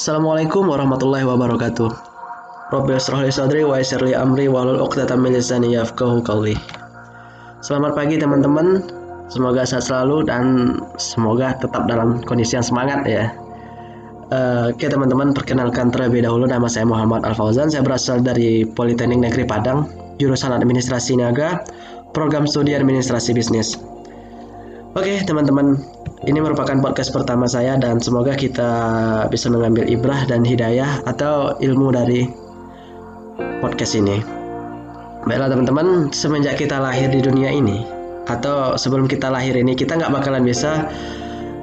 Assalamualaikum warahmatullahi wabarakatuh. Rabbi israh li sadri wa yassir li amri wahlul 'uqdatam min lisani yafqahu. Selamat pagi teman-teman. Semoga sehat selalu dan semoga tetap dalam kondisi yang semangat ya. Uh, Oke teman-teman, perkenalkan terlebih dahulu nama saya Muhammad Al Fauzan. Saya berasal dari Politeknik Negeri Padang, jurusan Administrasi Niaga, program studi Administrasi Bisnis. Oke teman-teman, ini merupakan podcast pertama saya dan semoga kita bisa mengambil ibrah dan hidayah atau ilmu dari podcast ini. Baiklah teman-teman, semenjak kita lahir di dunia ini atau sebelum kita lahir ini kita nggak bakalan bisa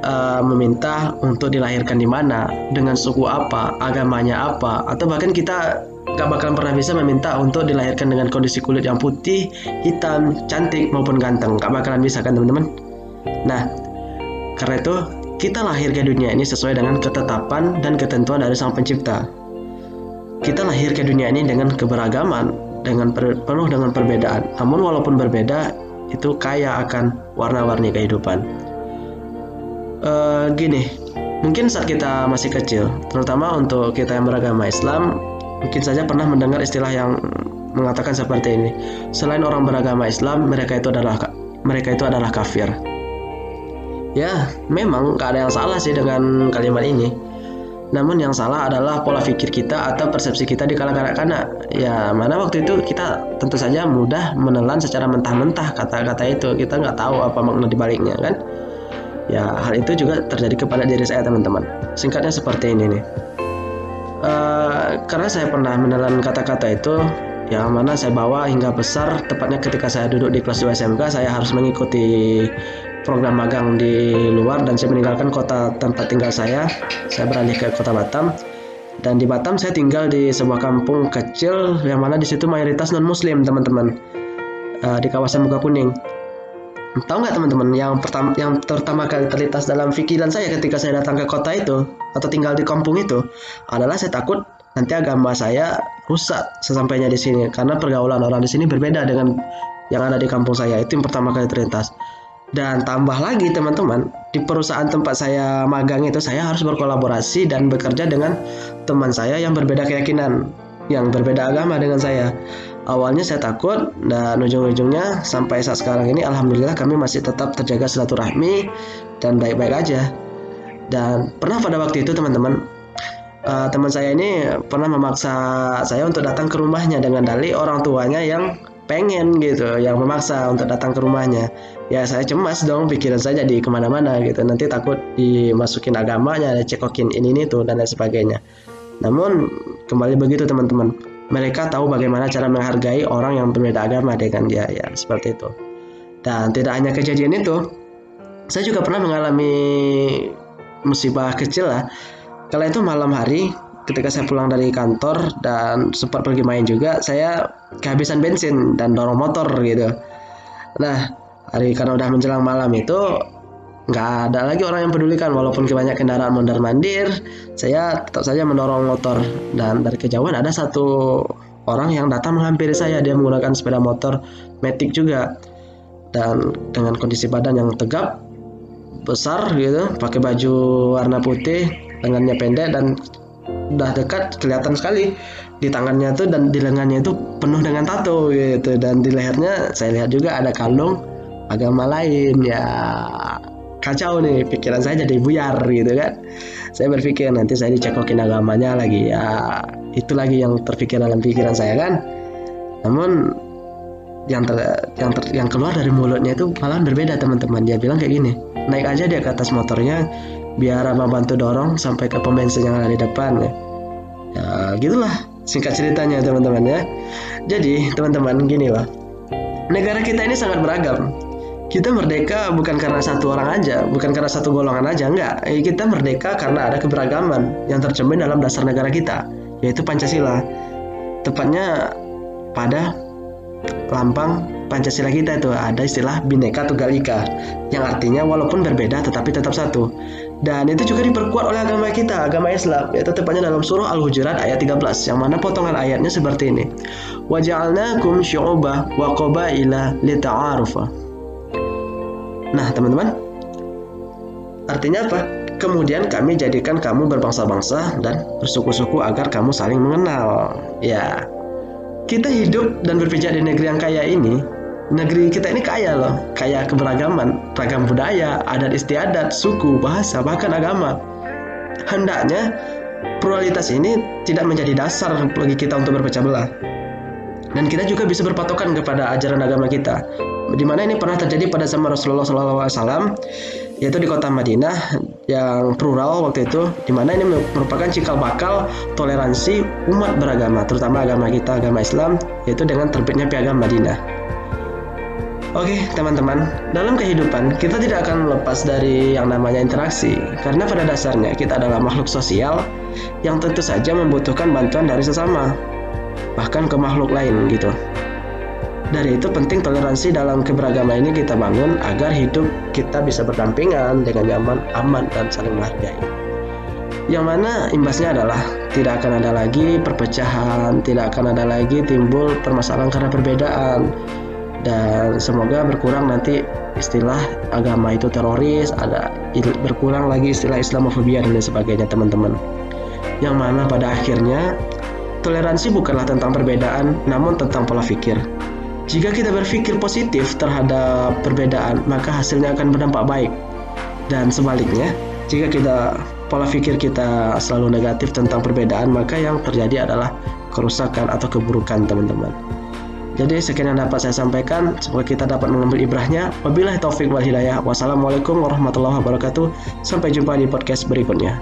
uh, meminta untuk dilahirkan di mana, dengan suku apa, agamanya apa, atau bahkan kita nggak bakalan pernah bisa meminta untuk dilahirkan dengan kondisi kulit yang putih, hitam, cantik maupun ganteng. Nggak bakalan bisa kan teman-teman? Nah, karena itu kita lahir ke dunia ini sesuai dengan ketetapan dan ketentuan dari Sang Pencipta. Kita lahir ke dunia ini dengan keberagaman, dengan per, penuh dengan perbedaan. Namun walaupun berbeda, itu kaya akan warna-warni kehidupan. Uh, gini, mungkin saat kita masih kecil, terutama untuk kita yang beragama Islam, mungkin saja pernah mendengar istilah yang mengatakan seperti ini. Selain orang beragama Islam, mereka itu adalah mereka itu adalah kafir ya memang gak ada yang salah sih dengan kalimat ini namun yang salah adalah pola pikir kita atau persepsi kita di kalangan anak-anak. Ya, mana waktu itu kita tentu saja mudah menelan secara mentah-mentah kata-kata itu. Kita nggak tahu apa makna dibaliknya kan. Ya, hal itu juga terjadi kepada diri saya teman-teman. Singkatnya seperti ini nih. Uh, karena saya pernah menelan kata-kata itu, yang mana saya bawa hingga besar, tepatnya ketika saya duduk di kelas 2 SMK, saya harus mengikuti program magang di luar dan saya meninggalkan kota tempat tinggal saya. Saya beralih ke kota Batam. Dan di Batam saya tinggal di sebuah kampung kecil yang mana di situ mayoritas non muslim teman-teman. Uh, di kawasan Muka Kuning. Tahu nggak teman-teman yang pertama yang pertama kali terlintas dalam pikiran saya ketika saya datang ke kota itu atau tinggal di kampung itu adalah saya takut nanti agama saya rusak sesampainya di sini karena pergaulan orang di sini berbeda dengan yang ada di kampung saya itu yang pertama kali terlintas dan tambah lagi teman-teman, di perusahaan tempat saya magang itu saya harus berkolaborasi dan bekerja dengan teman saya yang berbeda keyakinan, yang berbeda agama dengan saya. Awalnya saya takut dan ujung-ujungnya sampai saat sekarang ini alhamdulillah kami masih tetap terjaga silaturahmi dan baik-baik aja. Dan pernah pada waktu itu teman-teman uh, teman saya ini pernah memaksa saya untuk datang ke rumahnya dengan dalih orang tuanya yang pengen gitu yang memaksa untuk datang ke rumahnya ya saya cemas dong pikiran saya jadi ke mana-mana gitu. Nanti takut dimasukin agamanya cekokin ini ini tuh dan lain sebagainya. Namun kembali begitu teman-teman. Mereka tahu bagaimana cara menghargai orang yang berbeda agama dengan dia ya seperti itu. Dan tidak hanya kejadian itu saya juga pernah mengalami musibah kecil lah. Kala itu malam hari ketika saya pulang dari kantor dan sempat pergi main juga saya kehabisan bensin dan dorong motor gitu. Nah hari karena udah menjelang malam itu nggak ada lagi orang yang pedulikan walaupun banyak kendaraan mondar mandir saya tetap saja mendorong motor. Dan dari kejauhan ada satu orang yang datang menghampiri saya dia menggunakan sepeda motor metik juga. Dan dengan kondisi badan yang tegap besar gitu pakai baju warna putih lengannya pendek dan udah dekat kelihatan sekali di tangannya tuh dan di lengannya itu penuh dengan tato gitu. Dan di lehernya saya lihat juga ada kalung agama lain ya. Kacau nih pikiran saya jadi buyar gitu kan. Saya berpikir nanti saya dicekokin agamanya lagi ya. Itu lagi yang terpikir dalam pikiran saya kan. Namun yang ter, yang ter, yang keluar dari mulutnya itu malah berbeda teman-teman. Dia bilang kayak gini naik aja dia ke atas motornya biar abang bantu dorong sampai ke bensin yang ada di depan. Ya. ya gitulah singkat ceritanya teman-teman ya. Jadi teman-teman gini lah. Negara kita ini sangat beragam kita merdeka bukan karena satu orang aja, bukan karena satu golongan aja, enggak. Eh, kita merdeka karena ada keberagaman yang tercermin dalam dasar negara kita, yaitu Pancasila. Tepatnya pada lambang Pancasila kita itu ada istilah Bhinneka Tunggal Ika, yang artinya walaupun berbeda tetapi tetap satu. Dan itu juga diperkuat oleh agama kita, agama Islam, yaitu tepatnya dalam surah Al-Hujurat ayat 13, yang mana potongan ayatnya seperti ini. Syu'ubah wa qabaila lita'arufa. Nah, teman-teman, artinya apa? Kemudian kami jadikan kamu berbangsa-bangsa dan bersuku-suku agar kamu saling mengenal. Ya, kita hidup dan berpijak di negeri yang kaya ini. Negeri kita ini kaya loh, kaya keberagaman, ragam budaya, adat istiadat, suku, bahasa, bahkan agama. Hendaknya pluralitas ini tidak menjadi dasar bagi kita untuk berpecah belah. Dan kita juga bisa berpatokan kepada ajaran agama kita. Di mana ini pernah terjadi pada zaman Rasulullah SAW, yaitu di kota Madinah yang plural waktu itu, di mana ini merupakan cikal bakal toleransi umat beragama, terutama agama kita, agama Islam, yaitu dengan terbitnya piagam Madinah. Oke, teman-teman, dalam kehidupan kita tidak akan lepas dari yang namanya interaksi, karena pada dasarnya kita adalah makhluk sosial yang tentu saja membutuhkan bantuan dari sesama, bahkan ke makhluk lain gitu. Dari itu penting toleransi dalam keberagaman ini kita bangun agar hidup kita bisa berdampingan dengan nyaman, aman, dan saling menghargai. Yang mana imbasnya adalah tidak akan ada lagi perpecahan, tidak akan ada lagi timbul permasalahan karena perbedaan. Dan semoga berkurang nanti istilah agama itu teroris, ada berkurang lagi istilah Islamofobia dan lain sebagainya teman-teman. Yang mana pada akhirnya toleransi bukanlah tentang perbedaan, namun tentang pola pikir. Jika kita berpikir positif terhadap perbedaan, maka hasilnya akan berdampak baik. Dan sebaliknya, jika kita pola pikir kita selalu negatif tentang perbedaan, maka yang terjadi adalah kerusakan atau keburukan, teman-teman. Jadi sekian yang dapat saya sampaikan. Semoga kita dapat mengambil ibrahnya. Wabillahi taufik wal hidayah. Wassalamualaikum warahmatullahi wabarakatuh. Sampai jumpa di podcast berikutnya.